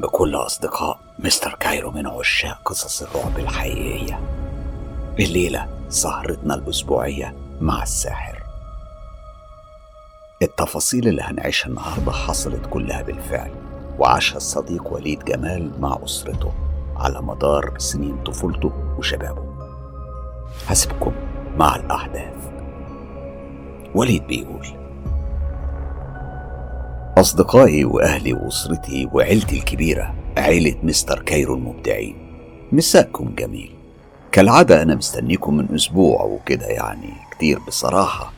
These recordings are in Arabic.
بكل أصدقاء مستر كايرو من عشاق قصص الرعب الحقيقية. الليلة سهرتنا الأسبوعية مع الساحر. التفاصيل اللي هنعيشها النهاردة حصلت كلها بالفعل وعاشها الصديق وليد جمال مع أسرته على مدار سنين طفولته وشبابه. هسيبكم مع الأحداث. وليد بيقول أصدقائي وأهلي وأسرتي وعيلتي الكبيرة عيلة مستر كايرو المبدعين. مساكم جميل. كالعادة أنا مستنيكم من أسبوع وكده يعني كتير بصراحة.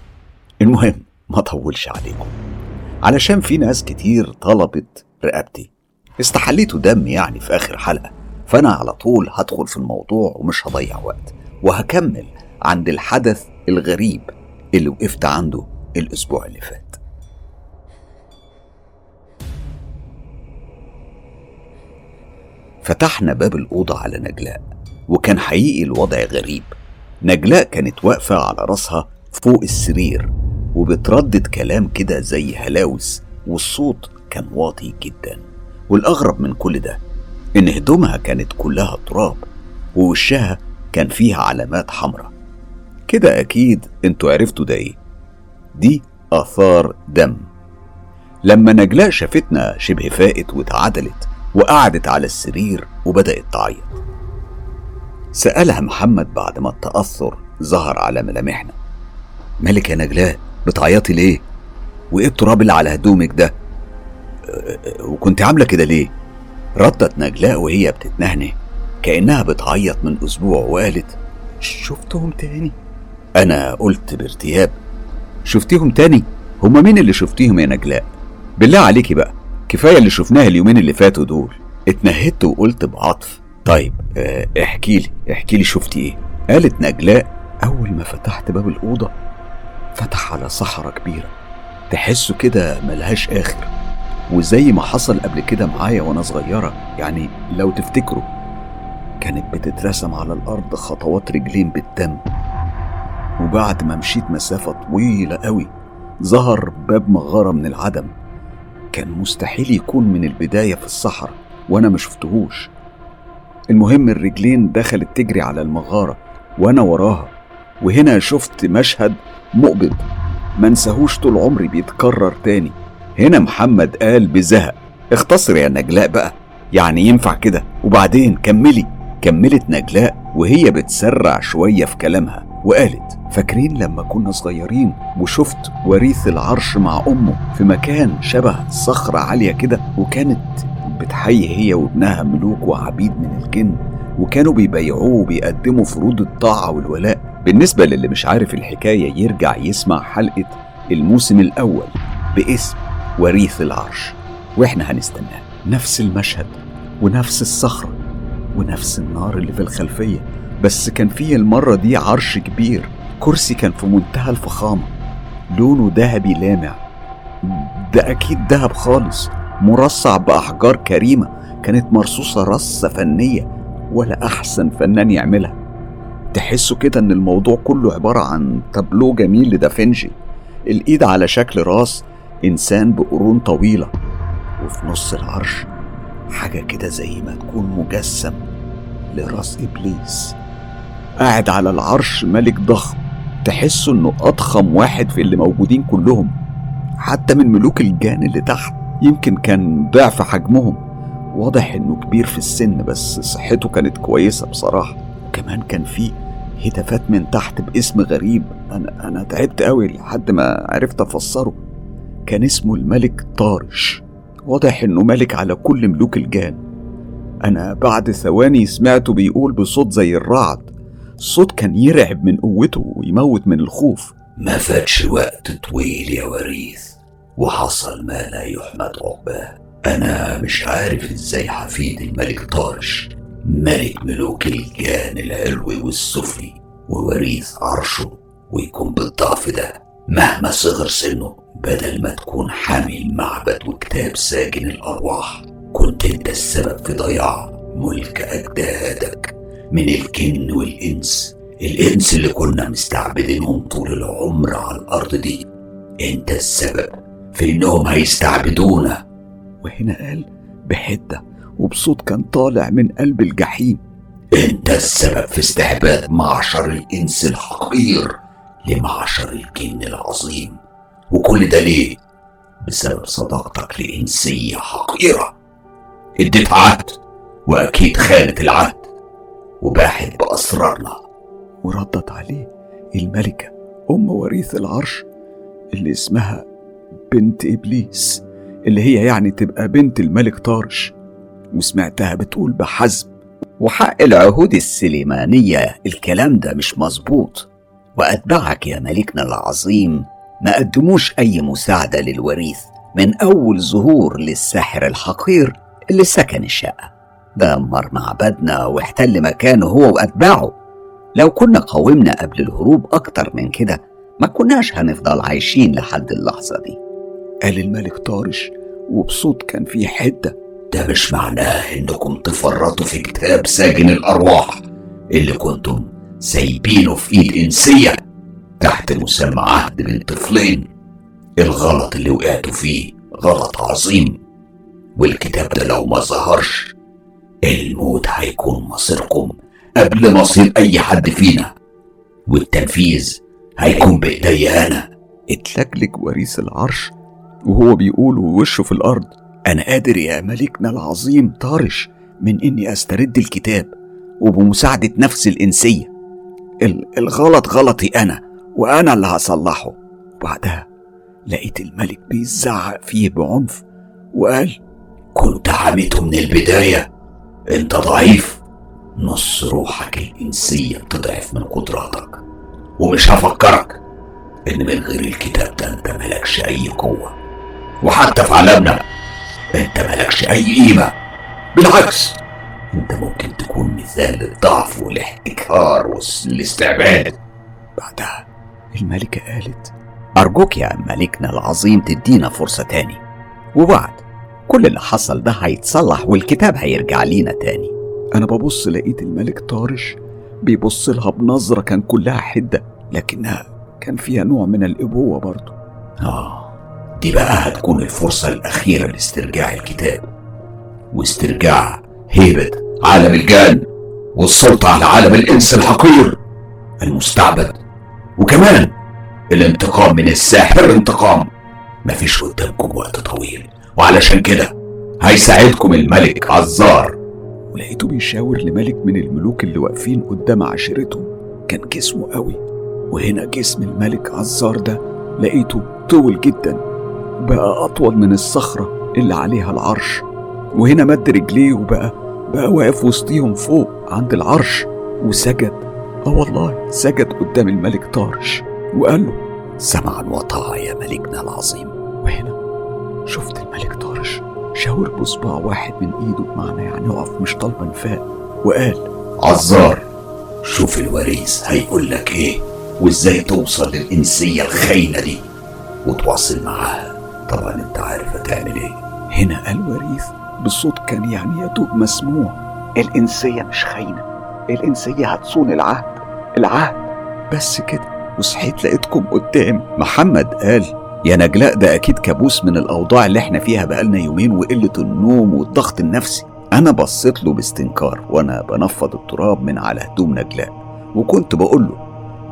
المهم ما أطولش عليكم. علشان في ناس كتير طلبت رقبتي. استحليتوا دم يعني في آخر حلقة. فأنا على طول هدخل في الموضوع ومش هضيع وقت. وهكمل عند الحدث الغريب اللي وقفت عنده الأسبوع اللي فات. فتحنا باب الأوضة على نجلاء وكان حقيقي الوضع غريب. نجلاء كانت واقفة على راسها فوق السرير وبتردد كلام كده زي هلاوس والصوت كان واطي جدا. والأغرب من كل ده إن هدومها كانت كلها تراب ووشها كان فيها علامات حمراء. كده أكيد أنتوا عرفتوا ده إيه. دي آثار دم. لما نجلاء شافتنا شبه فاقت واتعدلت وقعدت على السرير وبدأت تعيط سألها محمد بعد ما التأثر ظهر على ملامحنا مالك يا نجلاء بتعيطي ليه؟ وإيه التراب اللي على هدومك ده؟ أه، وكنت عاملة كده ليه؟ ردت نجلاء وهي بتتنهنه كأنها بتعيط من أسبوع وقالت شفتهم تاني؟ أنا قلت بارتياب شفتيهم تاني؟ هما مين اللي شفتيهم يا نجلاء؟ بالله عليكي بقى كفاية اللي شفناه اليومين اللي فاتوا دول. اتنهدت وقلت بعطف. طيب آه احكي لي احكي لي شفتي إيه؟ قالت نجلاء أول ما فتحت باب الأوضة فتح على صحراء كبيرة. تحسه كده ملهاش آخر. وزي ما حصل قبل كده معايا وأنا صغيرة يعني لو تفتكروا كانت بتترسم على الأرض خطوات رجلين بالدم. وبعد ما مشيت مسافة طويلة قوي ظهر باب مغارة من العدم. كان مستحيل يكون من البداية في الصحراء وأنا ما شفتهوش. المهم الرجلين دخلت تجري على المغارة وأنا وراها. وهنا شفت مشهد مقبض ما انساهوش طول عمري بيتكرر تاني. هنا محمد قال بزهق. اختصر يا نجلاء بقى. يعني ينفع كده. وبعدين كملي. كملت نجلاء وهي بتسرع شوية في كلامها. وقالت فاكرين لما كنا صغيرين وشفت وريث العرش مع أمه في مكان شبه صخرة عالية كده وكانت بتحيي هي وابنها ملوك وعبيد من الجن وكانوا بيبيعوه وبيقدموا فروض الطاعة والولاء. بالنسبة للي مش عارف الحكاية يرجع يسمع حلقة الموسم الأول باسم وريث العرش. وإحنا هنستناه. نفس المشهد ونفس الصخرة ونفس النار اللي في الخلفية. بس كان فيه المرة دي عرش كبير كرسي كان في منتهى الفخامة لونه ذهبي لامع. ده أكيد ذهب خالص مرصع بأحجار كريمة كانت مرصوصة رصة فنية ولا أحسن فنان يعملها. تحسوا كده إن الموضوع كله عبارة عن تابلو جميل لدافنشي. الإيد على شكل راس إنسان بقرون طويلة. وفي نص العرش حاجة كده زي ما تكون مجسم لراس إبليس. قاعد على العرش ملك ضخم. تحسوا إنه أضخم واحد في اللي موجودين كلهم. حتى من ملوك الجان اللي تحت. يمكن كان ضعف حجمهم. واضح إنه كبير في السن بس صحته كانت كويسة بصراحة. وكمان كان في هتافات من تحت باسم غريب. أنا أنا تعبت قوي لحد ما عرفت أفسره. كان اسمه الملك طارش. واضح إنه ملك على كل ملوك الجان. أنا بعد ثواني سمعته بيقول بصوت زي الرعد. الصوت كان يرعب من قوته ويموت من الخوف. ما فاتش وقت طويل يا وريث وحصل ما لا يحمد عقباه. أنا مش عارف إزاي حفيد الملك طارش ملك ملوك الجان العلوي والسفلي ووريث عرشه ويكون بالضعف ده. مهما صغر سنه بدل ما تكون حامي المعبد وكتاب ساجن الأرواح كنت أنت السبب في ضياع ملك أجدادك. من الجن والإنس. الإنس اللي كنا مستعبدينهم طول العمر على الأرض دي. أنت السبب في إنهم هيستعبدونا. وهنا قال بحدة وبصوت كان طالع من قلب الجحيم. أنت السبب في استعباد معشر الإنس الحقير لمعشر الجن العظيم. وكل ده ليه؟ بسبب صداقتك لإنسية حقيرة. اديت عهد وأكيد خانت العهد. وباحت بأسرارنا. وردت عليه الملكة أم وريث العرش اللي اسمها بنت إبليس اللي هي يعني تبقى بنت الملك طارش وسمعتها بتقول بحزم وحق العهود السليمانية الكلام ده مش مظبوط. وأتباعك يا ملكنا العظيم ما قدموش أي مساعدة للوريث من أول ظهور للساحر الحقير اللي سكن الشقة. دمر معبدنا واحتل مكانه هو وأتباعه. لو كنا قاومنا قبل الهروب أكتر من كده ما كناش هنفضل عايشين لحد اللحظة دي. قال الملك طارش وبصوت كان فيه حدة. ده مش معناه إنكم تفرطوا في كتاب ساجن الأرواح اللي كنتم سايبينه في إيد إنسية تحت مسمى عهد بين طفلين. الغلط اللي وقعتوا فيه غلط عظيم والكتاب ده لو ما ظهرش الموت هيكون مصيركم قبل مصير أي حد فينا. والتنفيذ هيكون بإيدي أنا. اتلجلج وريث العرش وهو بيقول ووشه في الأرض أنا قادر يا ملكنا العظيم طارش من إني أسترد الكتاب وبمساعدة نفس الإنسية. ال- الغلط غلطي أنا وأنا اللي هصلحه. وبعدها لقيت الملك بيزعق فيه بعنف وقال كنت حاميته من البداية. انت ضعيف. نص روحك الإنسية بتضعف من قدراتك ومش هفكرك إن من غير الكتاب ده أنت ملكش أي قوة. وحتى في عالمنا أنت ملكش أي قيمة. بالعكس أنت ممكن تكون مثال للضعف والاحتكار والاستعباد. بعدها الملكة قالت أرجوك يا ملكنا العظيم تدينا فرصة تاني. وبعد كل اللي حصل ده هيتصلح والكتاب هيرجع لينا تاني. أنا ببص لقيت الملك طارش بيبص لها بنظرة كان كلها حدة لكنها كان فيها نوع من الإبوة برضه. آه دي بقى هتكون الفرصة الأخيرة لاسترجاع الكتاب واسترجاع هيبة عالم الجان والسلطة على عالم الإنس الحقير المستعبد وكمان الانتقام من الساحر انتقام. مفيش قدامكم وقت طويل. وعلشان كده هيساعدكم الملك عزار. ولقيته بيشاور لملك من الملوك اللي واقفين قدام عشيرتهم. كان جسمه قوي. وهنا جسم الملك عزار ده لقيته طول جدا. بقى أطول من الصخرة اللي عليها العرش. وهنا مد رجليه وبقى بقى واقف وسطيهم فوق عند العرش. وسجد. آه والله سجد قدام الملك طارش. وقال له سمعا وطاعة يا ملكنا العظيم. وهنا شفت الملك طارش شاور بصباع واحد من إيده بمعنى يعني اقف مش طالبا فاق وقال عزار شوف الوريث هيقول لك إيه وإزاي توصل للإنسية الخاينة دي وتواصل معاها. طبعا أنت عارف هتعمل إيه. هنا قال وريث بصوت كان يعني يدوب مسموع الإنسية مش خاينة الإنسية هتصون العهد العهد. بس كده وصحيت لقيتكم قدام. محمد قال يا نجلاء ده أكيد كابوس من الأوضاع اللي إحنا فيها بقالنا يومين وقلة النوم والضغط النفسي. أنا بصيت له باستنكار وأنا بنفض التراب من على هدوم نجلاء وكنت بقول له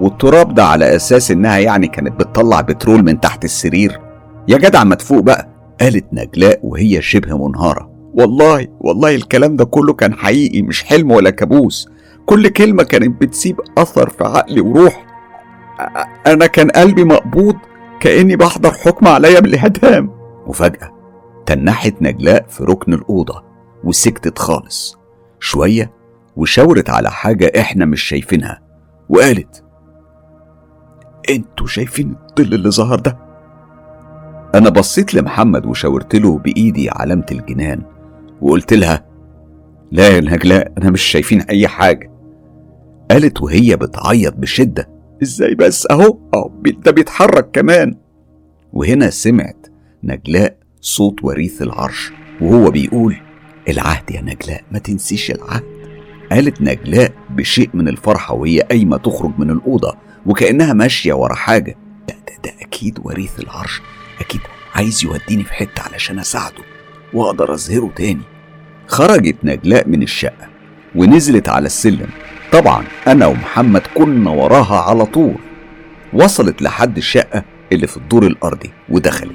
والتراب ده على أساس إنها يعني كانت بتطلع بترول من تحت السرير. يا جدع ما تفوق بقى. قالت نجلاء وهي شبه منهارة. والله والله الكلام ده كله كان حقيقي مش حلم ولا كابوس. كل كلمة كانت بتسيب أثر في عقلي وروحي. أ- أنا كان قلبي مقبوض كأني بحضر حكم عليا بالإعدام. وفجاه تنحت نجلاء في ركن الأوضة وسكتت خالص. شوية وشاورت على حاجة إحنا مش شايفينها وقالت أنتوا شايفين الظل اللي ظهر ده؟ أنا بصيت لمحمد وشاورت له بإيدي علامة الجنان وقلت لها لا يا نجلاء أنا مش شايفين أي حاجة. قالت وهي بتعيط بشدة إزاي بس؟ أهو. اهو ده بيتحرك كمان. وهنا سمعت نجلاء صوت وريث العرش وهو بيقول العهد يا نجلاء ما تنسيش العهد. قالت نجلاء بشيء من الفرحة وهي قايمة تخرج من الأوضة وكأنها ماشية ورا حاجة. ده, ده, ده أكيد وريث العرش أكيد عايز يوديني في حتة علشان أساعده وأقدر أظهره تاني. خرجت نجلاء من الشقة ونزلت على السلم. طبعا أنا ومحمد كنا وراها على طول. وصلت لحد الشقة اللي في الدور الأرضي ودخلت.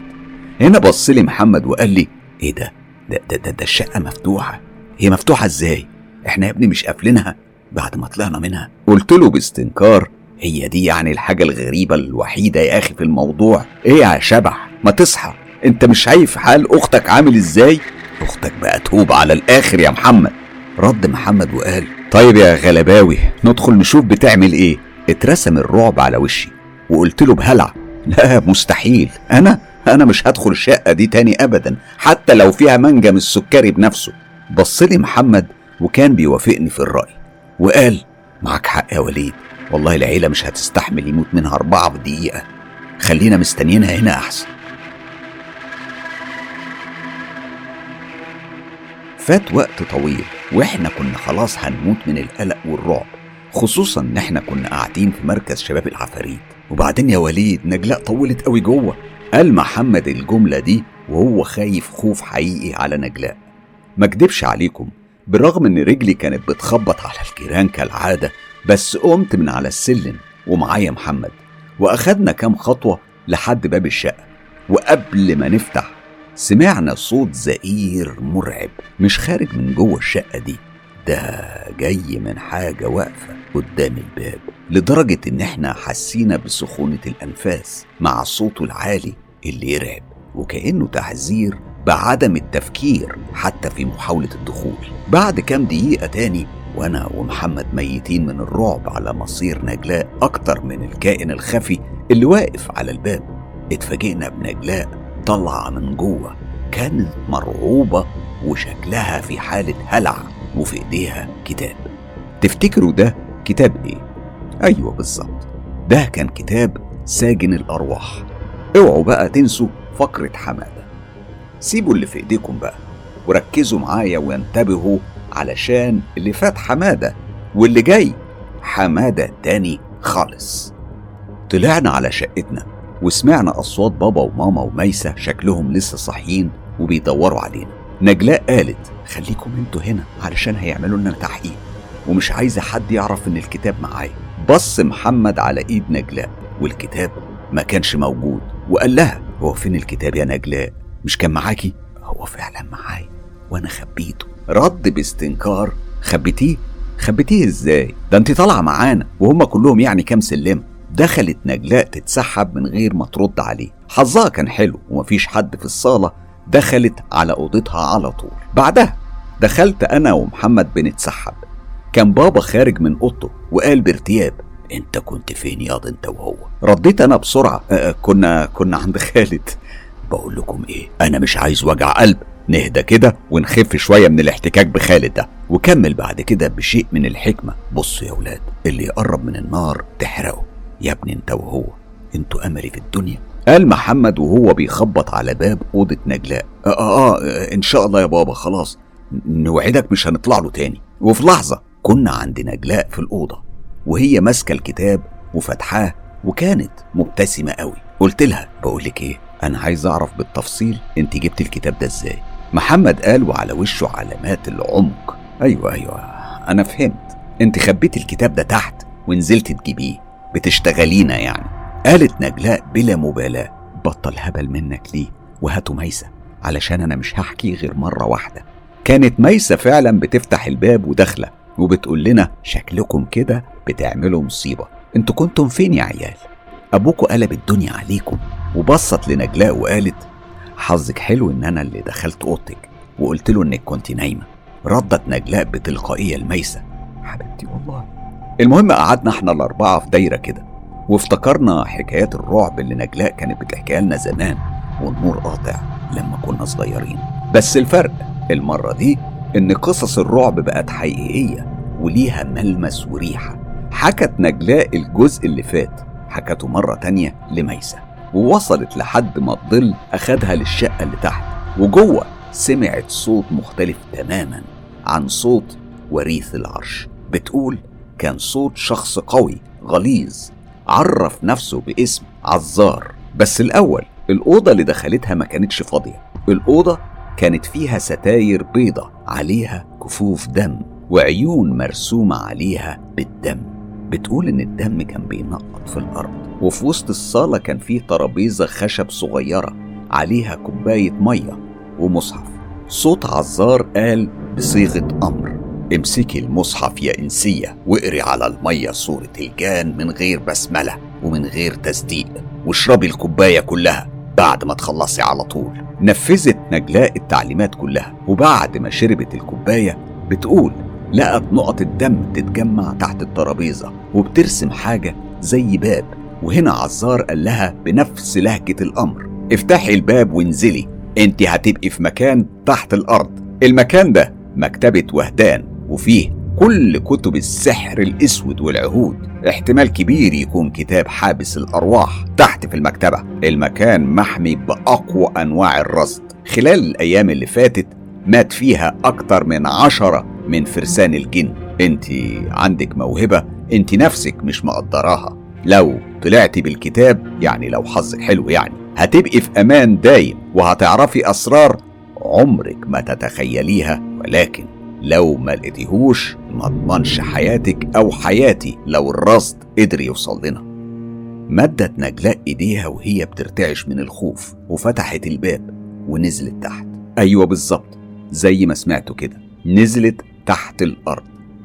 هنا بص لي محمد وقال لي إيه ده؟ ده, ده, ده, ده الشقة مفتوحة. هي مفتوحة إزاي؟ إحنا يا ابني مش قافلينها بعد ما طلعنا منها. قلت له باستنكار هي دي يعني الحاجة الغريبة الوحيدة يا أخي في الموضوع. إيه يا شبح؟ ما تصحى. أنت مش شايف حال أختك عامل إزاي؟ أختك بقى توب على الآخر يا محمد. رد محمد وقال طيب يا غلباوي ندخل نشوف بتعمل إيه. اترسم الرعب على وشي وقلت له بهلع لا مستحيل. أنا؟ أنا مش هدخل الشقة دي تاني أبدا حتى لو فيها منجم السكري بنفسه. بصلي محمد وكان بيوافقني في الرأي. وقال معك حق يا وليد والله العيلة مش هتستحمل يموت منها أربعة في دقيقة. خلينا مستنيينها هنا أحسن. فات وقت طويل وإحنا كنا خلاص هنموت من القلق والرعب خصوصا إن إحنا كنا قاعدين في مركز شباب العفاريت. وبعدين يا وليد نجلاء طولت قوي جوه. قال محمد الجملة دي وهو خايف خوف حقيقي على نجلاء. ما اكدبش عليكم بالرغم إن رجلي كانت بتخبط على الجيران كالعادة بس قمت من على السلم ومعايا محمد. وأخدنا كام خطوة لحد باب الشقة. وقبل ما نفتح سمعنا صوت زئير مرعب مش خارج من جوه الشقة دي. ده جاي من حاجة واقفة قدام الباب لدرجة إن إحنا حسينا بسخونة الأنفاس مع صوته العالي اللي يرعب وكأنه تحذير بعدم التفكير حتى في محاولة الدخول. بعد كام دقيقة تاني وأنا ومحمد ميتين من الرعب على مصير نجلاء أكتر من الكائن الخفي اللي واقف على الباب اتفاجئنا بنجلاء طالعة من جوه كانت مرعوبة وشكلها في حالة هلع وفي إيديها كتاب. تفتكروا ده كتاب إيه؟ أيوه بالظبط ده كان كتاب ساجن الأرواح. اوعوا بقى تنسوا فقرة حمادة. سيبوا اللي في إيديكم بقى وركزوا معايا وانتبهوا علشان اللي فات حمادة واللي جاي حمادة تاني خالص. طلعنا على شقتنا. وسمعنا أصوات بابا وماما وميسة شكلهم لسه صاحيين وبيدوروا علينا. نجلاء قالت خليكم أنتوا هنا علشان هيعملوا لنا تحقيق. ومش عايزة حد يعرف إن الكتاب معايا. بص محمد على إيد نجلاء والكتاب ما كانش موجود. وقال لها هو فين الكتاب يا نجلاء؟ مش كان معاكي؟ هو فعلا معايا وأنا خبيته. رد باستنكار خبيتيه؟ خبيتيه إزاي؟ ده انت طالعة معانا وهم كلهم يعني كام سلمه دخلت نجلاء تتسحب من غير ما ترد عليه. حظها كان حلو ومفيش حد في الصالة دخلت على أوضتها على طول. بعدها دخلت أنا ومحمد بنتسحب. كان بابا خارج من أوضته وقال بارتياب أنت كنت فين ياض أنت وهو؟ رديت أنا بسرعة أه كنا كنا عند خالد. بقول لكم إيه أنا مش عايز وجع قلب. نهدى كده ونخف شوية من الاحتكاك بخالد ده. وكمل بعد كده بشيء من الحكمة. بصوا يا ولاد اللي يقرب من النار تحرقه. يا ابني انت وهو أنتوا أملي في الدنيا. قال محمد وهو بيخبط على باب أوضة نجلاء. آه, آه, آه إن شاء الله يا بابا خلاص. نوعدك مش هنطلع له تاني. وفي لحظة كنا عند نجلاء في الأوضة وهي ماسكة الكتاب وفتحاه وكانت مبتسمة قوي. قلت لها بقول لك إيه أنا عايز أعرف بالتفصيل أنت جبت الكتاب ده إزاي. محمد قال وعلى وشه علامات العمق. أيوه أيوه أنا فهمت. أنت خبيت الكتاب ده تحت ونزلت تجيبيه. بتشتغلينا يعني. قالت نجلاء بلا مبالاة بطل هبل منك ليه؟ وهاتوا ميسة علشان أنا مش هحكي غير مرة واحدة. كانت ميسة فعلا بتفتح الباب وداخلة وبتقول لنا شكلكم كده بتعملوا مصيبة. أنتوا كنتم فين يا عيال؟ أبوكوا قلب الدنيا عليكم. وبصت لنجلاء وقالت حظك حلو إن أنا اللي دخلت أوضتك. وقلت له إنك كنت نايمة. ردت نجلاء بتلقائية لميسة. حبيبتي والله. المهم قعدنا إحنا الأربعة في دايرة كده وافتكرنا حكايات الرعب اللي نجلاء كانت بتحكيها لنا زمان والنور قاطع لما كنا صغيرين. بس الفرق المرة دي إن قصص الرعب بقت حقيقية وليها ملمس وريحة. حكت نجلاء الجزء اللي فات حكته مرة تانية لميسة ووصلت لحد ما الظل أخدها للشقة اللي تحت وجوه سمعت صوت مختلف تماما عن صوت وريث العرش. بتقول كان صوت شخص قوي غليظ عرف نفسه باسم عزار. بس الأول الأوضة اللي دخلتها ما كانتش فاضية. الأوضة كانت فيها ستاير بيضة عليها كفوف دم وعيون مرسومة عليها بالدم. بتقول إن الدم كان بينقط في الأرض وفي وسط الصالة كان فيه ترابيزة خشب صغيرة عليها كوباية مية ومصحف. صوت عزار قال بصيغة أمر. امسكي المصحف يا إنسية واقري على المية صورة الجان من غير بسملة ومن غير تصديق واشربي الكوباية كلها بعد ما تخلصي على طول. نفذت نجلاء التعليمات كلها وبعد ما شربت الكوباية بتقول لقت نقط الدم تتجمع تحت الترابيزة وبترسم حاجة زي باب وهنا عزار قال لها بنفس لهجة الأمر. افتحي الباب وانزلي انت هتبقي في مكان تحت الأرض. المكان ده مكتبة وهدان. وفيه كل كتب السحر الأسود والعهود. احتمال كبير يكون كتاب حابس الأرواح تحت في المكتبة. المكان محمي بأقوى أنواع الرصد. خلال الأيام اللي فاتت مات فيها أكتر من عشرة من فرسان الجن. أنت عندك موهبة أنت نفسك مش مقدراها. لو طلعتي بالكتاب يعني لو حظك حلو يعني هتبقي في أمان دايم وهتعرفي أسرار عمرك ما تتخيليها. ولكن لو ما لقيتيهوش ما اضمنش حياتك أو حياتي لو الرصد قدر يوصل لنا مدت نجلاء إيديها وهي بترتعش من الخوف وفتحت الباب ونزلت تحت. أيوه بالظبط زي ما سمعتوا كده نزلت تحت الأرض.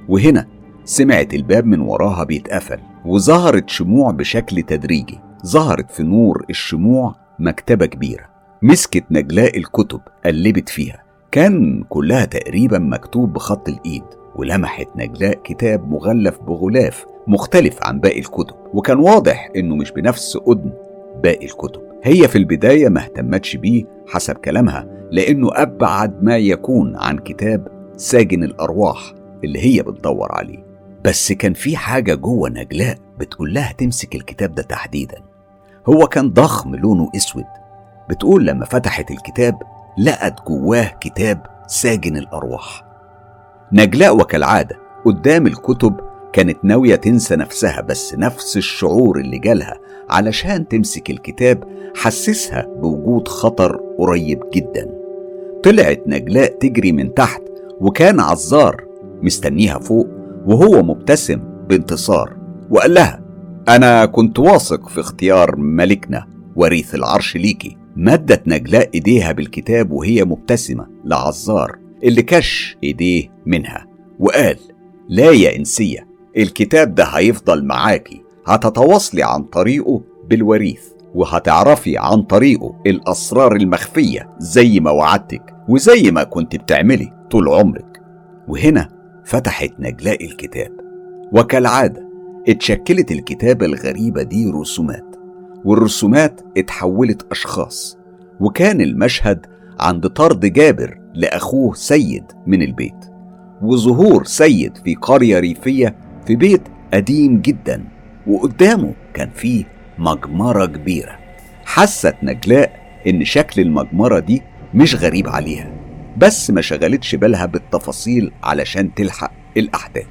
وهنا سمعت الباب من وراها بيتقفل وظهرت شموع بشكل تدريجي. ظهرت في نور الشموع مكتبة كبيرة. مسكت نجلاء الكتب قلبت فيها. كان كلها تقريبا مكتوب بخط الإيد ولمحت نجلاء كتاب مغلف بغلاف مختلف عن باقي الكتب وكان واضح إنه مش بنفس قدم باقي الكتب. هي في البداية ما اهتمتش بيه حسب كلامها لأنه أبعد ما يكون عن كتاب ساجن الأرواح اللي هي بتدور عليه. بس كان في حاجة جوه نجلاء بتقول لها تمسك الكتاب ده تحديدا. هو كان ضخم لونه أسود. بتقول لما فتحت الكتاب لقت جواه كتاب ساجن الأرواح. نجلاء وكالعادة قدام الكتب كانت ناوية تنسى نفسها بس نفس الشعور اللي جالها علشان تمسك الكتاب حسسها بوجود خطر قريب جدا. طلعت نجلاء تجري من تحت وكان عزار مستنيها فوق وهو مبتسم بانتصار وقال لها أنا كنت واثق في اختيار ملكنا وريث العرش ليكي. مدت نجلاء إيديها بالكتاب وهي مبتسمة لعزار اللي كش إيديه منها وقال لا يا إنسية الكتاب ده هيفضل معاكي هتتواصلي عن طريقه بالوريث وهتعرفي عن طريقه الأسرار المخفية زي ما وعدتك وزي ما كنت بتعملي طول عمرك. وهنا فتحت نجلاء الكتاب وكالعادة اتشكلت الكتابة الغريبة دي رسومات. والرسومات اتحولت أشخاص وكان المشهد عند طرد جابر لأخوه سيد من البيت وظهور سيد في قرية ريفية في بيت قديم جدا وقدامه كان فيه مجمرة كبيرة. حست نجلاء إن شكل المجمرة دي مش غريب عليها بس ما شغلتش بالها بالتفاصيل علشان تلحق الأحداث.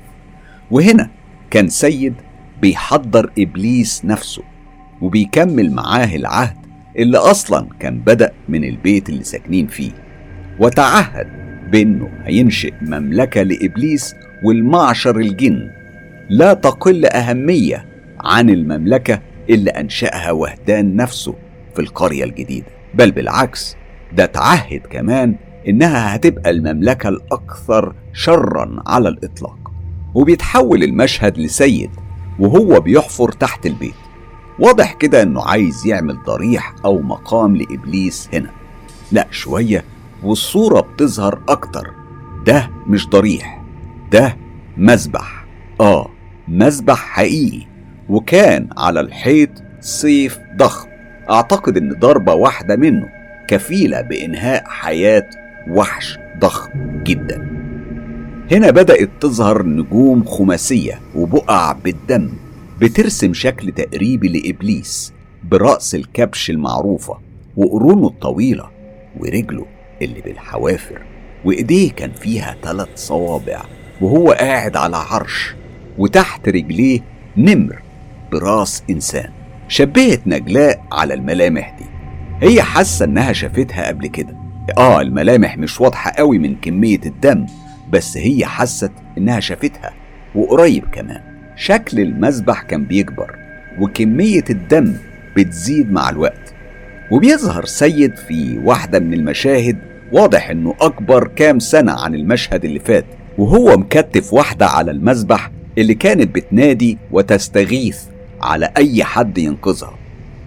وهنا كان سيد بيحضر إبليس نفسه. وبيكمل معاه العهد اللي أصلا كان بدأ من البيت اللي ساكنين فيه. وتعهد بأنه هينشئ مملكة لإبليس والمعشر الجن. لا تقل أهمية عن المملكة اللي أنشأها وهدان نفسه في القرية الجديدة. بل بالعكس ده تعهد كمان إنها هتبقى المملكة الأكثر شرا على الإطلاق. وبيتحول المشهد لسيد وهو بيحفر تحت البيت. واضح كده إنه عايز يعمل ضريح أو مقام لإبليس هنا. لا شوية والصورة بتظهر أكتر. ده مش ضريح ده مذبح. آه مذبح حقيقي وكان على الحيط سيف ضخم. أعتقد إن ضربة واحدة منه كفيلة بإنهاء حياة وحش ضخم جدا. هنا بدأت تظهر نجوم خماسية وبقع بالدم. بترسم شكل تقريبي لإبليس برأس الكبش المعروفة وقرونه الطويلة ورجله اللي بالحوافر. وإيديه كان فيها ثلاث صوابع وهو قاعد على عرش وتحت رجليه نمر براس إنسان. شبهت نجلاء على الملامح دي. هي حاسة إنها شافتها قبل كده. آه الملامح مش واضحة قوي من كمية الدم بس هي حست إنها شافتها وقريب كمان. شكل المذبح كان بيكبر وكمية الدم بتزيد مع الوقت. وبيظهر سيد في واحدة من المشاهد واضح إنه أكبر كام سنة عن المشهد اللي فات وهو مكتف واحدة على المذبح اللي كانت بتنادي وتستغيث على أي حد ينقذها.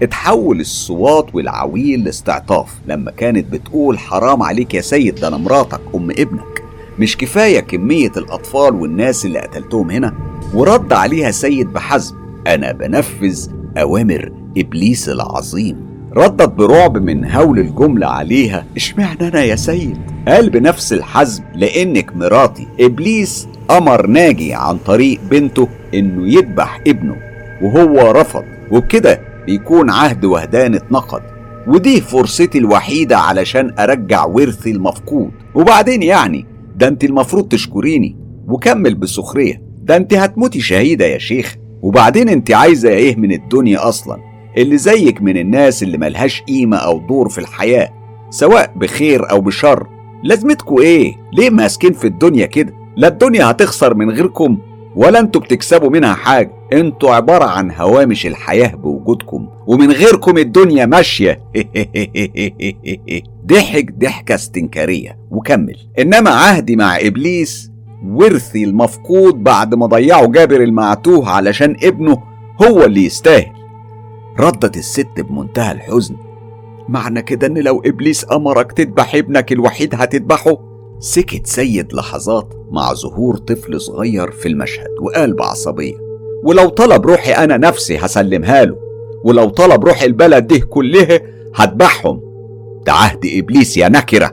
اتحول الصوات والعويل لاستعطاف لما كانت بتقول حرام عليك يا سيد ده أنا مراتك أم ابنك. مش كفاية كمية الأطفال والناس اللي قتلتهم هنا. ورد عليها سيد بحزم أنا بنفذ أوامر إبليس العظيم. ردت برعب من هول الجملة عليها إشمعنى أنا يا سيد؟ قال بنفس الحزم لأنك مراتي إبليس أمر ناجي عن طريق بنته إنه يذبح ابنه وهو رفض وبكده بيكون عهد وهدان اتنقض ودي فرصتي الوحيدة علشان أرجع ورثي المفقود. وبعدين يعني ده أنت المفروض تشكريني وكمل بسخرية. ده انت هتموتي شهيدة يا شيخ. وبعدين انت عايزة إيه من الدنيا أصلا؟ اللي زيك من الناس اللي ملهاش قيمة أو دور في الحياة سواء بخير أو بشر. لازمتكوا إيه؟ ليه ماسكين في الدنيا كده؟ لا الدنيا هتخسر من غيركم ولا أنتوا بتكسبوا منها حاجة. أنتوا عبارة عن هوامش الحياة بوجودكم ومن غيركم الدنيا ماشية. ضحك ضحكة استنكارية. وكمل. إنما عهدي مع إبليس ورثي المفقود بعد ما ضيعوا جابر المعتوه علشان ابنه هو اللي يستاهل. ردت الست بمنتهى الحزن. معنى كده إن لو إبليس أمرك تذبح ابنك الوحيد هتذبحه؟ سكت سيد لحظات مع ظهور طفل صغير في المشهد وقال بعصبية ولو طلب روحي أنا نفسي هسلمها له ولو طلب روح البلد دي كلها هذبحهم. ده عهد إبليس يا نكرة.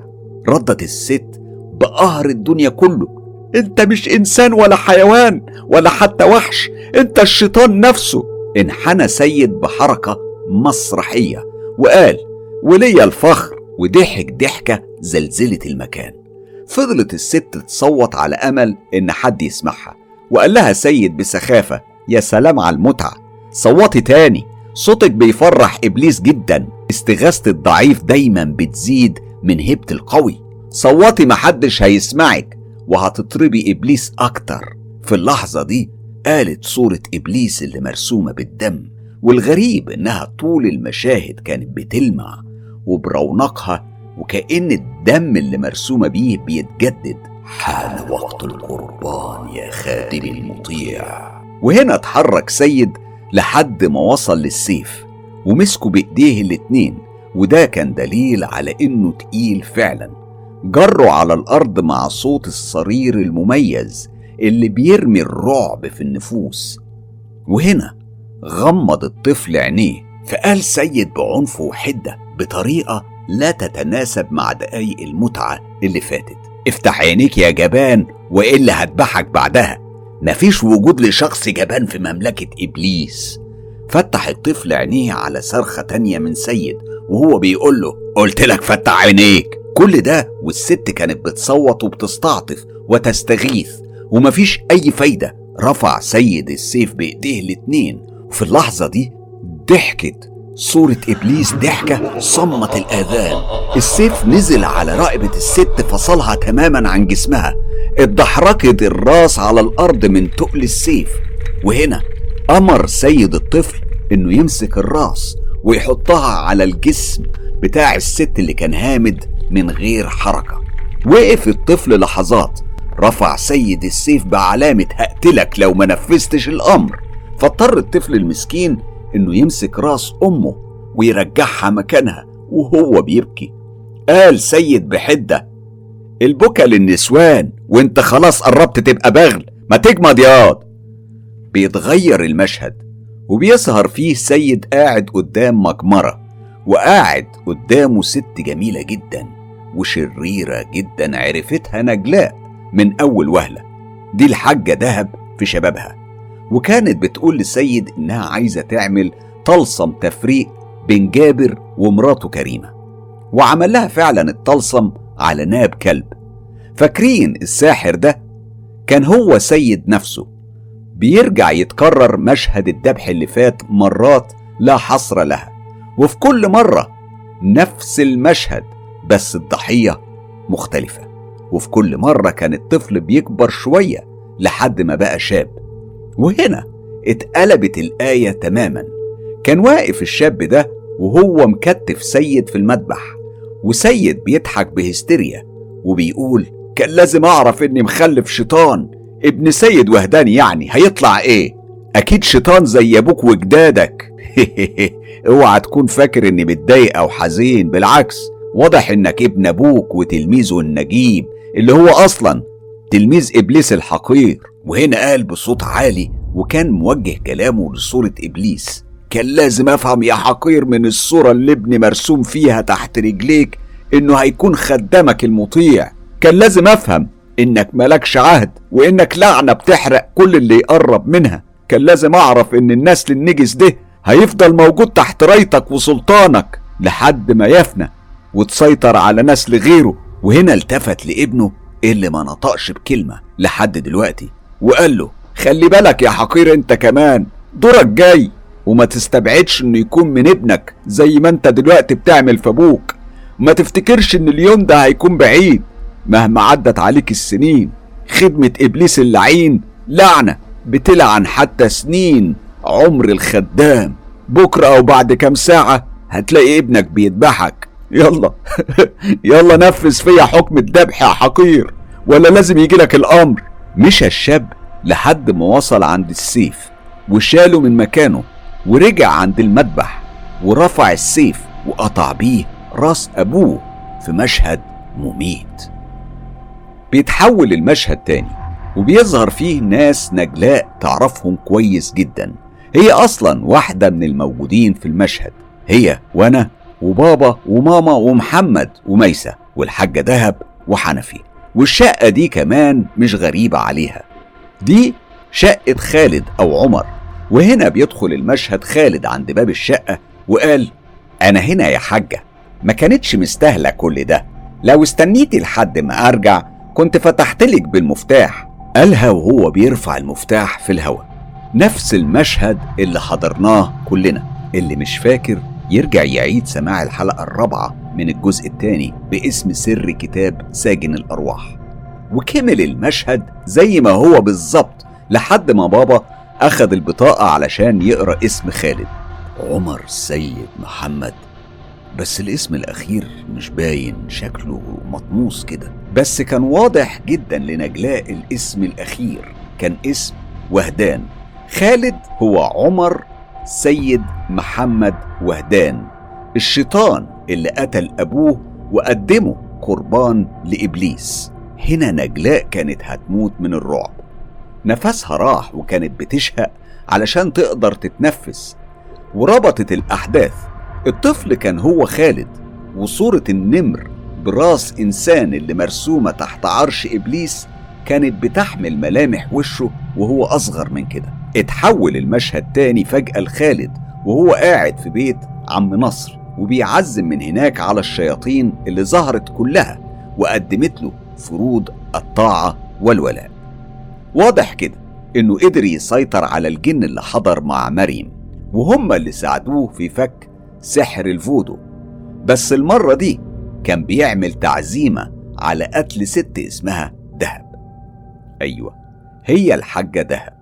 ردت الست بقهر الدنيا كله. انت مش انسان ولا حيوان ولا حتى وحش انت الشيطان نفسه. انحنى سيد بحركة مسرحية وقال وليا الفخر وضحك ضحكة زلزلت المكان فضلت الست تصوت على أمل إن حد يسمعها وقال لها سيد بسخافة يا سلام على المتعة صوتي تاني صوتك بيفرح إبليس جدا استغاثة الضعيف دايما بتزيد من هبه القوي صوتي محدش هيسمعك وهتطربي إبليس أكتر. في اللحظة دي قالت صورة إبليس اللي مرسومة بالدم والغريب إنها طول المشاهد كانت بتلمع وبرونقها وكأن الدم اللي مرسومة بيه بيتجدد. حان وقت القربان يا خادم المطيع. وهنا اتحرك سيد لحد ما وصل للسيف ومسكه بإيديه الاتنين وده كان دليل على إنه تقيل فعلا. جره على الأرض مع صوت الصرير المميز اللي بيرمي الرعب في النفوس. وهنا غمض الطفل عينيه فقال سيد بعنف وحدة بطريقة لا تتناسب مع دقايق المتعة اللي فاتت. افتح عينيك يا جبان وإلا هذبحك بعدها. مفيش وجود لشخص جبان في مملكة إبليس. فتح الطفل عينيه على صرخة تانية من سيد وهو بيقول له قلت لك فتح عينيك. كل ده والست كانت بتصوت وبتستعطف وتستغيث ومفيش أي فايدة. رفع سيد السيف بإيديه الاتنين. وفي اللحظة دي ضحكت. صورة إبليس ضحكة صمت الآذان. السيف نزل على رقبة الست فصلها تماما عن جسمها. اتدحرجت الراس على الأرض من تقل السيف. وهنا أمر سيد الطفل إنه يمسك الراس ويحطها على الجسم بتاع الست اللي كان هامد من غير حركة. وقف الطفل لحظات. رفع سيد السيف بعلامة هقتلك لو ما نفذتش الأمر. فاضطر الطفل المسكين إنه يمسك راس أمه ويرجعها مكانها وهو بيبكي. قال سيد بحدة البكا للنسوان وانت خلاص قربت تبقى بغل. ما تجمد ياض بيتغير المشهد وبيظهر فيه سيد قاعد قدام مجمرة وقاعد قدامه ست جميلة جدا. وشريرة جدا عرفتها نجلاء من أول وهلة. دي الحاجة دهب في شبابها. وكانت بتقول لسيد إنها عايزة تعمل طلسم تفريق بين جابر ومراته كريمة. وعمل لها فعلا الطلسم على ناب كلب. فاكرين الساحر ده؟ كان هو سيد نفسه. بيرجع يتكرر مشهد الذبح اللي فات مرات لا حصر لها. وفي كل مرة نفس المشهد. بس الضحية مختلفة وفي كل مرة كان الطفل بيكبر شوية لحد ما بقى شاب. وهنا اتقلبت الآية تماما. كان واقف الشاب ده وهو مكتف سيد في المذبح وسيد بيضحك بهستيريا وبيقول كان لازم أعرف إني مخلف شيطان. ابن سيد وهدان يعني هيطلع إيه؟ أكيد شيطان زي أبوك وجدادك. اوعى تكون فاكر إني متضايق أو حزين بالعكس واضح إنك ابن أبوك وتلميذه النجيب اللي هو أصلا تلميذ إبليس الحقير. وهنا قال بصوت عالي وكان موجه كلامه لصورة إبليس. كان لازم أفهم يا حقير من الصورة اللي ابني مرسوم فيها تحت رجليك إنه هيكون خدامك المطيع. كان لازم أفهم إنك ملكش عهد وإنك لعنة بتحرق كل اللي يقرب منها. كان لازم أعرف إن النسل النجس ده هيفضل موجود تحت رايتك وسلطانك لحد ما يفنى. وتسيطر على نسل غيره. وهنا التفت لابنه اللي ما نطقش بكلمة لحد دلوقتي وقال له خلي بالك يا حقير انت كمان دورك جاي وما تستبعدش إنه يكون من ابنك زي ما انت دلوقتي بتعمل في أبوك. ما تفتكرش إن اليوم ده هيكون بعيد مهما عدت عليك السنين خدمة إبليس اللعين لعنة بتلعن حتى سنين عمر الخدام. بكرة أو بعد كام ساعة هتلاقي ابنك بيذبحك. يلا. يلا نفذ فيا حكم الذبح يا حقير. ولا لازم يجيلك الأمر. مشى الشاب لحد ما وصل عند السيف وشاله من مكانه ورجع عند المذبح ورفع السيف وقطع بيه راس أبوه في مشهد مميت. بيتحول المشهد تاني وبيظهر فيه ناس نجلاء تعرفهم كويس جدا. هي أصلا واحدة من الموجودين في المشهد. هي وأنا وبابا وماما ومحمد وميسة والحاجة دهب وحنفي والشقة دي كمان مش غريبة عليها. دي شقة خالد أو عمر. وهنا بيدخل المشهد خالد عند باب الشقة وقال أنا هنا يا حاجة. ما كانتش مستاهلة كل ده. لو استنيتي لحد ما أرجع كنت فتحتلك بالمفتاح. قالها وهو بيرفع المفتاح في الهواء. نفس المشهد اللي حضرناه كلنا اللي مش فاكر يرجع يعيد سماع الحلقة الرابعة من الجزء الثاني باسم سر كتاب ساجن الأرواح. وكمل المشهد زي ما هو بالظبط لحد ما بابا أخذ البطاقة علشان يقرأ اسم خالد. عمر سيد محمد. بس الاسم الأخير مش باين شكله مطموس كده. بس كان واضح جدا لنجلاء الاسم الأخير. كان اسم وهدان. خالد هو عمر سيد محمد وهدان الشيطان اللي قتل أبوه وقدمه قربان لإبليس. هنا نجلاء كانت هتموت من الرعب. نفسها راح وكانت بتشهق علشان تقدر تتنفس. وربطت الأحداث. الطفل كان هو خالد وصورة النمر براس إنسان اللي مرسومة تحت عرش إبليس كانت بتحمل ملامح وشه وهو أصغر من كده. اتحول المشهد تاني فجأة لخالد وهو قاعد في بيت عم نصر وبيعزم من هناك على الشياطين اللي ظهرت كلها وقدمت له فروض الطاعة والولاء. واضح كده إنه قدر يسيطر على الجن اللي حضر مع مريم وهم اللي ساعدوه في فك سحر الفودو. بس المرة دي كان بيعمل تعزيمة على قتل ست اسمها دهب. أيوة هي الحاجة دهب.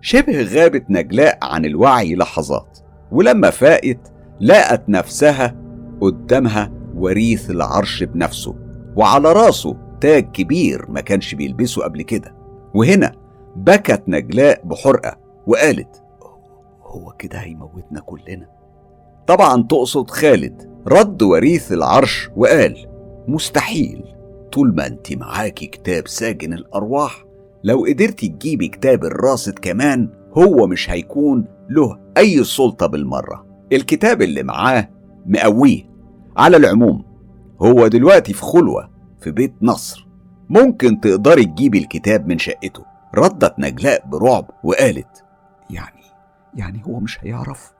شبه غابت نجلاء عن الوعي لحظات ولما فاقت لقت نفسها قدامها وريث العرش بنفسه وعلى راسه تاج كبير ما كانش بيلبسه قبل كده. وهنا بكت نجلاء بحرقة وقالت هو كده هيموتنا كلنا؟ طبعا تقصد خالد رد وريث العرش وقال مستحيل طول ما انت معاكي كتاب ساجن الأرواح لو قدرتي تجيبي كتاب الراصد كمان هو مش هيكون له أي سلطة بالمرة. الكتاب اللي معاه مقويه. على العموم هو دلوقتي في خلوة في بيت نصر. ممكن تقدري تجيبي الكتاب من شقته. ردت نجلاء برعب وقالت يعني يعني هو مش هيعرف؟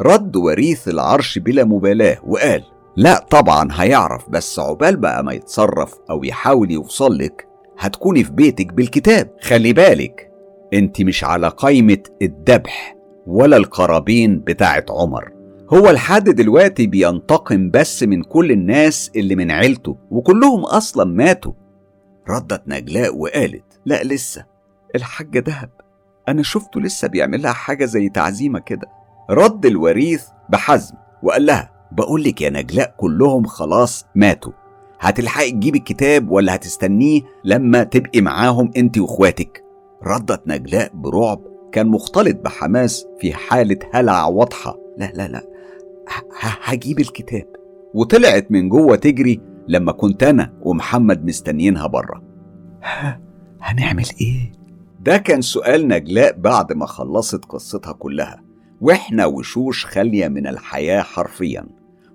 رد وريث العرش بلا مبالاة وقال لا طبعا هيعرف بس عقبال بقى ما يتصرف أو يحاول يوصل لك هتكوني في بيتك بالكتاب. خلي بالك انت مش على قائمة الذبح ولا القرابين بتاعت عمر. هو لحد دلوقتي بينتقم بس من كل الناس اللي من عيلته وكلهم أصلا ماتوا. ردت نجلاء وقالت لا لسه. الحاجة دهب أنا شفته لسه بيعمل لها حاجة زي تعزيمة كده. رد الوريث بحزم وقال لها بقول لك يا نجلاء كلهم خلاص ماتوا. هتلحقي تجيبي الكتاب ولا هتستنيه لما تبقي معاهم انت واخواتك. ردت نجلاء برعب كان مختلط بحماس في حالة هلع واضحة. لا لا لا هجيب الكتاب. وطلعت من جوه تجري لما كنت أنا ومحمد مستنيينها بره هنعمل إيه؟ ده كان سؤال نجلاء بعد ما خلصت قصتها كلها. وإحنا وشوش خالية من الحياة حرفيا.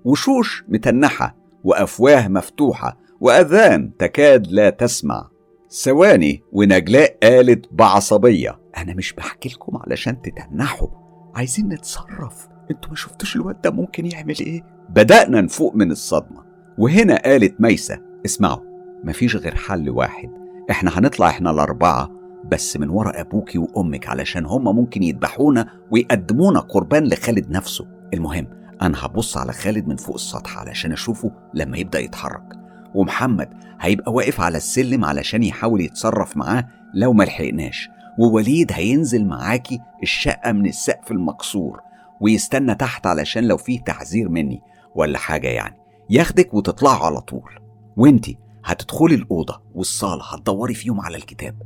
وشوش متنحة وأفواه مفتوحة وأذان تكاد لا تسمع. ثواني ونجلاء قالت بعصبية. أنا مش بحكي لكم علشان تتنحوا. عايزين نتصرف. أنتوا ما شفتوش الواد ده ممكن يعمل إيه؟ بدأنا نفوق من الصدمة. وهنا قالت ميسة. اسمعوا مفيش غير حل واحد. إحنا هنطلع إحنا الأربعة بس من ورا أبوكي وأمك علشان هما ممكن يذبحونا ويقدمونا قربان لخالد نفسه. المهم أنا هبص على خالد من فوق السطح علشان أشوفه لما يبدأ يتحرك ومحمد هيبقى واقف على السلم علشان يحاول يتصرف معاه لو ما لحقناش ووليد هينزل معاكي الشقة من السقف المكسور ويستنى تحت علشان لو فيه تحذير مني ولا حاجة يعني ياخدك وتطلعوا على طول. وانتي هتدخلي الأوضة والصالة هتدوري فيهم على الكتاب.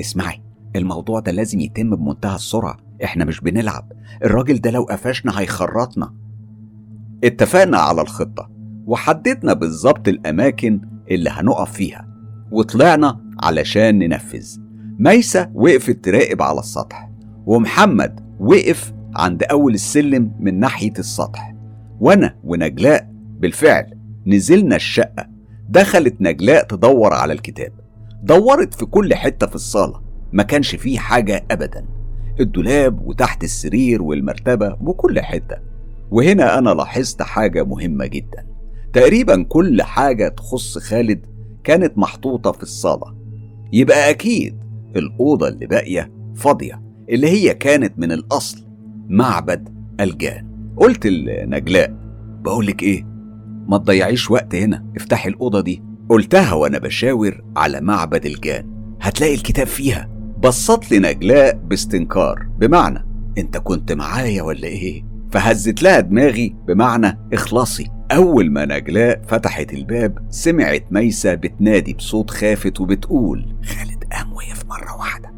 اسمعي الموضوع ده لازم يتم بمنتهى السرعة إحنا مش بنلعب الراجل ده لو قفشنا هيخرطنا. اتفقنا على الخطة وحددنا بالظبط الأماكن اللي هنقف فيها وطلعنا علشان ننفذ. ميسة وقفت تراقب على السطح ومحمد وقف عند أول السلم من ناحية السطح. وأنا ونجلاء بالفعل نزلنا الشقة دخلت نجلاء تدور على الكتاب. دورت في كل حتة في الصالة ما كانش فيه حاجة أبدا. الدولاب وتحت السرير والمرتبة وكل حتة. وهنا أنا لاحظت حاجة مهمة جدا. تقريبا كل حاجة تخص خالد كانت محطوطة في الصالة. يبقى أكيد الأوضة اللي باقية فاضية اللي هي كانت من الأصل معبد الجان. قلت لنجلاء بقولك إيه ما تضيعيش وقت هنا افتحي الأوضة دي. قلتها وأنا بشاور على معبد الجان. هتلاقي الكتاب فيها. بصت لي نجلاء باستنكار بمعنى أنت كنت معايا ولا إيه؟ فهزت لها دماغي بمعنى اخلصي أول ما نجلاء فتحت الباب سمعت ميسة بتنادي بصوت خافت وبتقول خالد قام وقف مرة واحدة.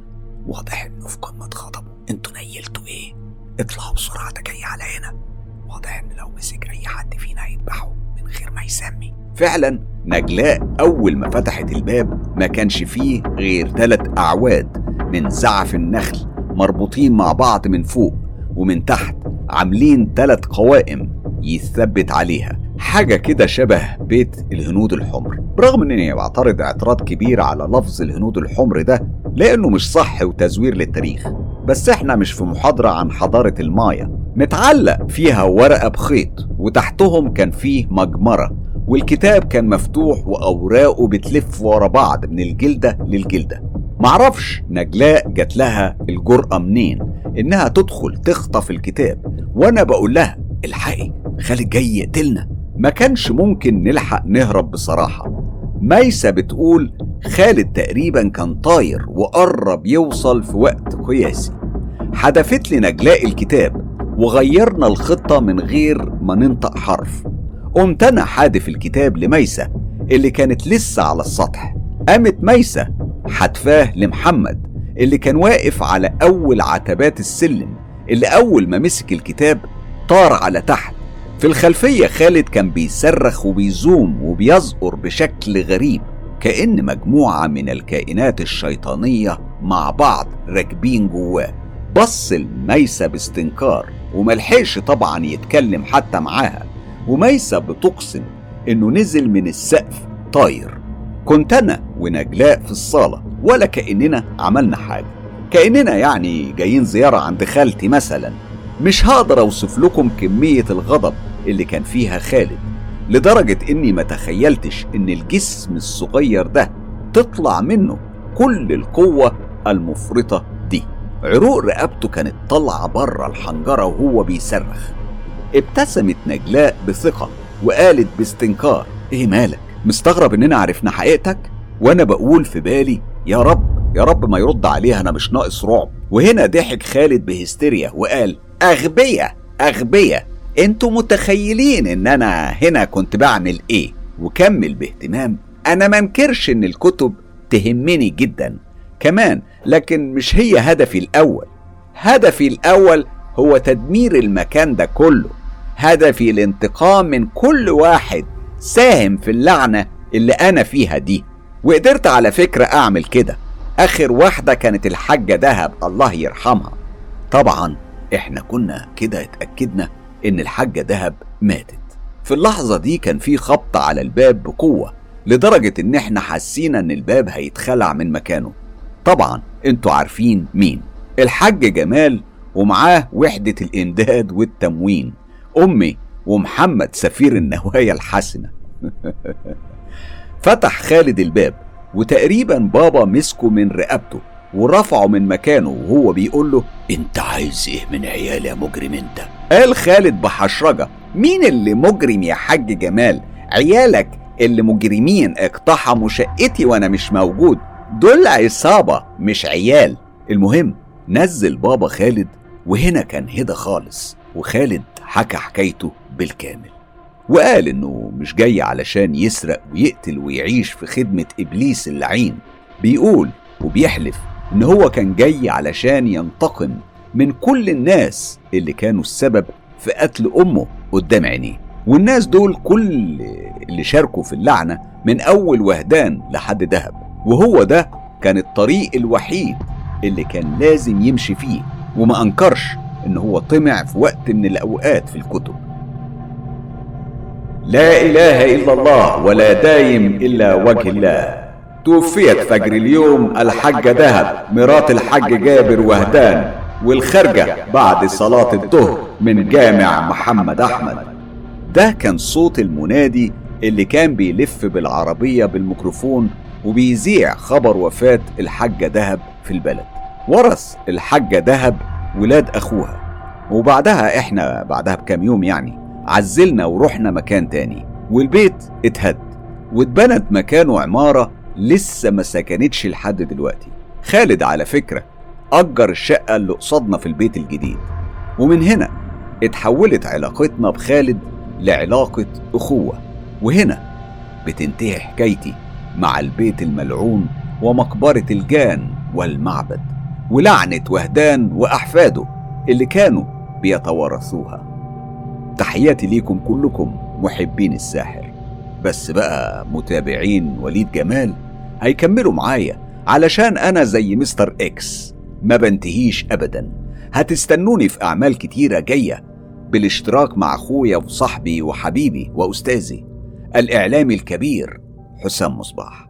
واضح إنه في قمة غضبه. أنتوا نيلتوا إيه؟ اطلعوا بسرعة ده على هنا. واضح إن لو مسك أي حد فينا هيذبحه من غير ما يسمي. فعلا نجلاء أول ما فتحت الباب ما كانش فيه غير ثلاث أعواد من زعف النخل مربوطين مع بعض من فوق. ومن تحت عاملين ثلاث قوائم يثبت عليها. حاجة كده شبه بيت الهنود الحمر. برغم إني بعترض اعتراض كبير على لفظ الهنود الحمر ده لأنه مش صح وتزوير للتاريخ. بس إحنا مش في محاضرة عن حضارة المايا. متعلق فيها ورقة بخيط وتحتهم كان فيه مجمرة والكتاب كان مفتوح وأوراقه بتلف ورا بعض من الجلدة للجلدة. معرفش نجلاء جات لها الجرأة منين؟ إنها تدخل تخطف الكتاب وأنا بقول لها الحقي خالد جاي يقتلنا. ما كانش ممكن نلحق نهرب بصراحة. ميسة بتقول خالد تقريبا كان طاير وقرب يوصل في وقت قياسي. حدفت لي نجلاء الكتاب وغيرنا الخطة من غير ما ننطق حرف. قمت أنا حادف الكتاب لميسة اللي كانت لسه على السطح. قامت ميسة حدفاه لمحمد اللي كان واقف على أول عتبات السلم اللي أول ما مسك الكتاب طار على تحت. في الخلفية خالد كان بيصرخ وبيزوم وبيزقر بشكل غريب كأن مجموعة من الكائنات الشيطانية مع بعض راكبين جواه. بص الميسة باستنكار وملحقش طبعا يتكلم حتى معاها. وميسة بتقسم إنه نزل من السقف طاير. كنت أنا ونجلاء في الصالة ولا كأننا عملنا حاجة. كأننا يعني جايين زيارة عند خالتي مثلا. مش هقدر أوصف لكم كمية الغضب اللي كان فيها خالد لدرجة إني ما تخيلتش إن الجسم الصغير ده تطلع منه كل القوة المفرطة دي. عروق رقبته كانت طالعة بره الحنجرة وهو بيصرخ. ابتسمت نجلاء بثقة وقالت باستنكار إيه مالك؟ مستغرب إننا عرفنا حقيقتك؟ وأنا بقول في بالي يا رب يا رب ما يرد عليها أنا مش ناقص رعب. وهنا ضحك خالد بهستيريا وقال أغبية أغبية أنتوا متخيلين ان أنا هنا كنت بعمل إيه؟ وكمل باهتمام أنا منكرش إن الكتب تهمني جدا. كمان لكن مش هي هدفي الأول. هدفي الأول هو تدمير المكان ده كله. هدفي الانتقام من كل واحد ساهم في اللعنة اللي أنا فيها دي. وقدرت على فكرة أعمل كده. آخر واحدة كانت الحاجة دهب الله يرحمها. طبعا إحنا كنا كده اتأكدنا إن الحاجة دهب ماتت. في اللحظة دي كان في خبط على الباب بقوة لدرجة إن إحنا حسينا إن الباب هيتخلع من مكانه. طبعا أنتوا عارفين مين؟ الحاج جمال ومعاه وحدة الإمداد والتموين. أمي ومحمد سفير النوايا الحسنة. فتح خالد الباب وتقريبا بابا مسكه من رقبته ورفعه من مكانه وهو بيقول له أنت عايز إيه من عيالي يا مجرم أنت؟ قال خالد بحشرجة مين اللي مجرم يا حاج جمال؟ عيالك اللي مجرمين اقتحموا شقتي وأنا مش موجود دول عصابة مش عيال. المهم نزل بابا خالد وهنا كان هدى خالص وخالد حكى حكايته بالكامل. وقال إنه مش جاي علشان يسرق ويقتل ويعيش في خدمة إبليس اللعين. بيقول وبيحلف إن هو كان جاي علشان ينتقم من كل الناس اللي كانوا السبب في قتل أمه قدام عينيه. والناس دول كل اللي شاركوا في اللعنة من أول وهدان لحد دهب. وهو ده كان الطريق الوحيد اللي كان لازم يمشي فيه. وما أنكرش إن هو طمع في وقت من الأوقات في الكتب. لا إله إلا الله ولا دايم إلا وجه الله. توفيت فجر اليوم الحاجة دهب مرات الحاج جابر وهدان والخارجة بعد صلاة الظهر من جامع محمد أحمد. ده كان صوت المنادي اللي كان بيلف بالعربية بالميكروفون وبيذيع خبر وفاة الحاجة دهب في البلد. ورث الحاجة دهب ولاد أخوها. وبعدها إحنا بعدها بكام يوم يعني عزلنا ورحنا مكان تاني والبيت اتهد واتبنت مكانه عمارة لسه ما سكنتش لحد دلوقتي. خالد على فكرة أجر الشقة اللي قصادنا في البيت الجديد. ومن هنا اتحولت علاقتنا بخالد لعلاقة أخوة. وهنا بتنتهي حكايتي مع البيت الملعون ومقبرة الجان والمعبد ولعنة وهدان وأحفاده اللي كانوا بيتوارثوها. تحياتي ليكم كلكم محبين الساحر. بس بقى متابعين وليد جمال هيكملوا معايا علشان أنا زي مستر إكس. ما بنتهيش أبدا. هتستنوني في أعمال كتيرة جاية بالاشتراك مع أخويا وصاحبي وحبيبي وأستاذي. الإعلامي الكبير حسام مصباح.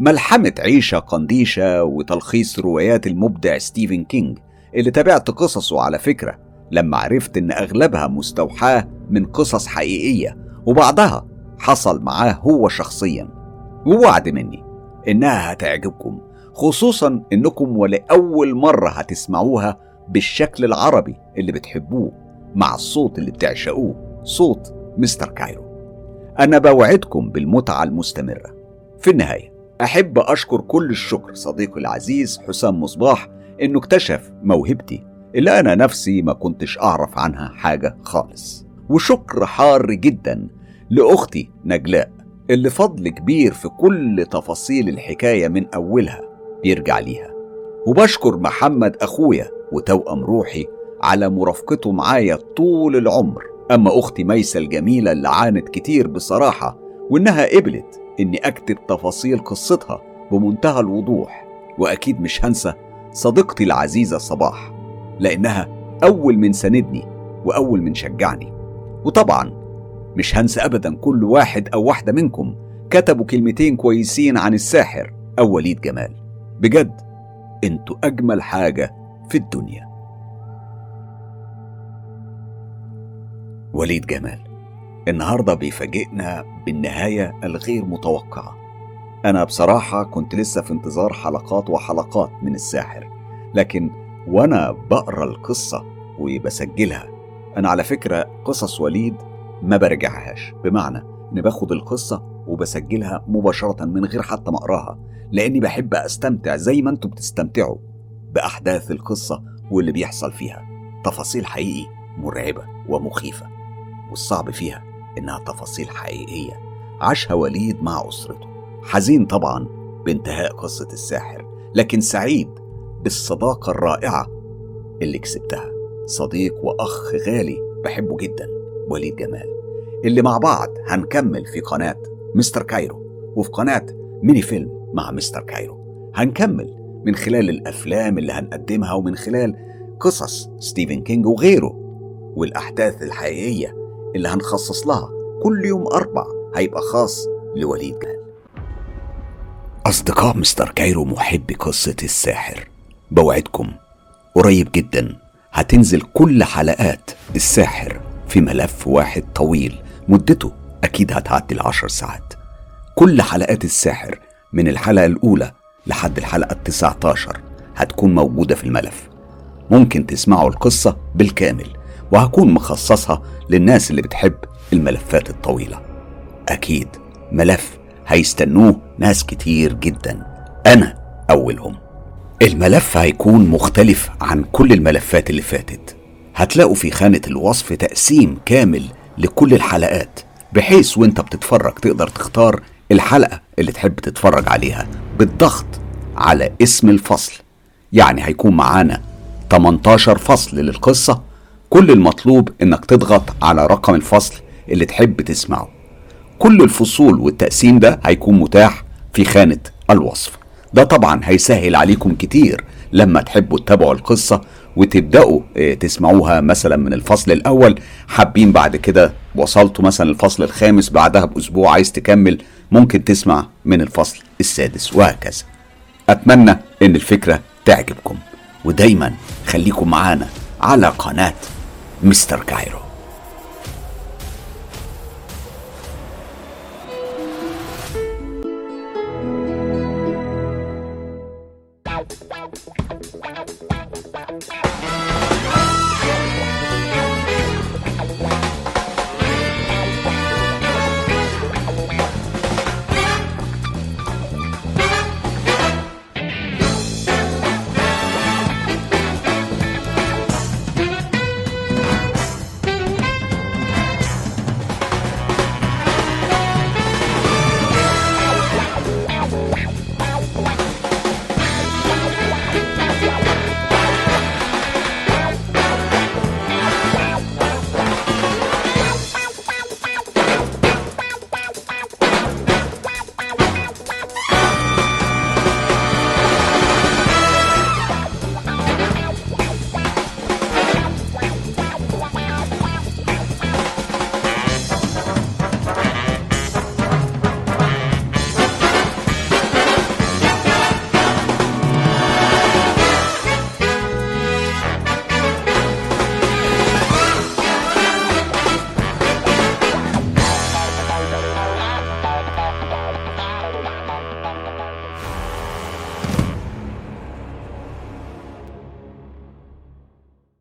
ملحمة عيشة قنديشة وتلخيص روايات المبدع ستيفن كينج اللي تابعت قصصه على فكرة لما عرفت إن أغلبها مستوحاة من قصص حقيقية وبعضها حصل معاه هو شخصيا. ووعد مني إنها هتعجبكم خصوصا إنكم ولأول مرة هتسمعوها بالشكل العربي اللي بتحبوه مع الصوت اللي بتعشقوه صوت مستر كايرو. أنا بوعدكم بالمتعة المستمرة. في النهاية أحب أشكر كل الشكر صديقي العزيز حسام مصباح إنه اكتشف موهبتي اللي أنا نفسي ما كنتش أعرف عنها حاجة خالص. وشكر حار جدا لأختي نجلاء اللي فضل كبير في كل تفاصيل الحكاية من أولها بيرجع ليها. وبشكر محمد أخويا وتوأم روحي على مرافقته معايا طول العمر. أما أختي ميسة الجميلة اللي عانت كتير بصراحة وإنها قبلت إني أكتب تفاصيل قصتها بمنتهى الوضوح. وأكيد مش هنسى صديقتي العزيزة صباح. لأنها أول من ساندني وأول من شجعني. وطبعا مش هنسى أبدا كل واحد أو واحدة منكم كتبوا كلمتين كويسين عن الساحر أو وليد جمال. بجد أنتوا أجمل حاجة في الدنيا. وليد جمال النهارده بيفاجئنا بالنهاية الغير متوقعة. أنا بصراحة كنت لسه في انتظار حلقات وحلقات من الساحر لكن وأنا بقرا القصة وبسجلها. أنا على فكرة قصص وليد ما برجعهاش. بمعنى إني باخد القصة وبسجلها مباشرة من غير حتى ما أقراها لأني بحب أستمتع زي ما أنتم بتستمتعوا بأحداث القصة واللي بيحصل فيها. تفاصيل حقيقي مرعبة ومخيفة والصعب فيها إنها تفاصيل حقيقية عاشها وليد مع أسرته. حزين طبعا بانتهاء قصة الساحر لكن سعيد بالصداقة الرائعة اللي كسبتها. صديق وأخ غالي بحبه جدا وليد جمال. اللي مع بعض هنكمل في قناة مستر كايرو وفي قناة ميني فيلم مع مستر كايرو. هنكمل من خلال الأفلام اللي هنقدمها ومن خلال قصص ستيفن كينج وغيره والأحداث الحقيقية اللي هنخصص لها. كل يوم أربع هيبقى خاص لوليد جمال. أصدقاء مستر كايرو محبي قصة الساحر. بوعدكم. قريب جدا هتنزل كل حلقات الساحر في ملف واحد طويل. مدته أكيد هتعدي العشر ساعات. كل حلقات الساحر من الحلقة الأولى لحد الحلقة التسعة عشر هتكون موجودة في الملف. ممكن تسمعوا القصة بالكامل وهكون مخصصها للناس اللي بتحب الملفات الطويلة. أكيد ملف هيستنوه ناس كتير جدا. أنا أولهم. الملف هيكون مختلف عن كل الملفات اللي فاتت. هتلاقوا في خانة الوصف تقسيم كامل لكل الحلقات بحيث وانت بتتفرج تقدر تختار الحلقة اللي تحب تتفرج عليها بالضغط على اسم الفصل. يعني هيكون معانا 18 فصل للقصة كل المطلوب انك تضغط على رقم الفصل اللي تحب تسمعه. كل الفصول والتقسيم ده هيكون متاح في خانة الوصف. ده طبعا هيسهل عليكم كتير لما تحبوا تتابعوا القصة وتبدأوا آه، تسمعوها مثلا من الفصل الأول. حابين بعد كده وصلتوا مثلا الفصل الخامس بعدها بأسبوع عايز تكمل ممكن تسمع من الفصل السادس وهكذا. أتمنى إن الفكرة تعجبكم ودايما خليكم معانا على قناة مستر كايرو.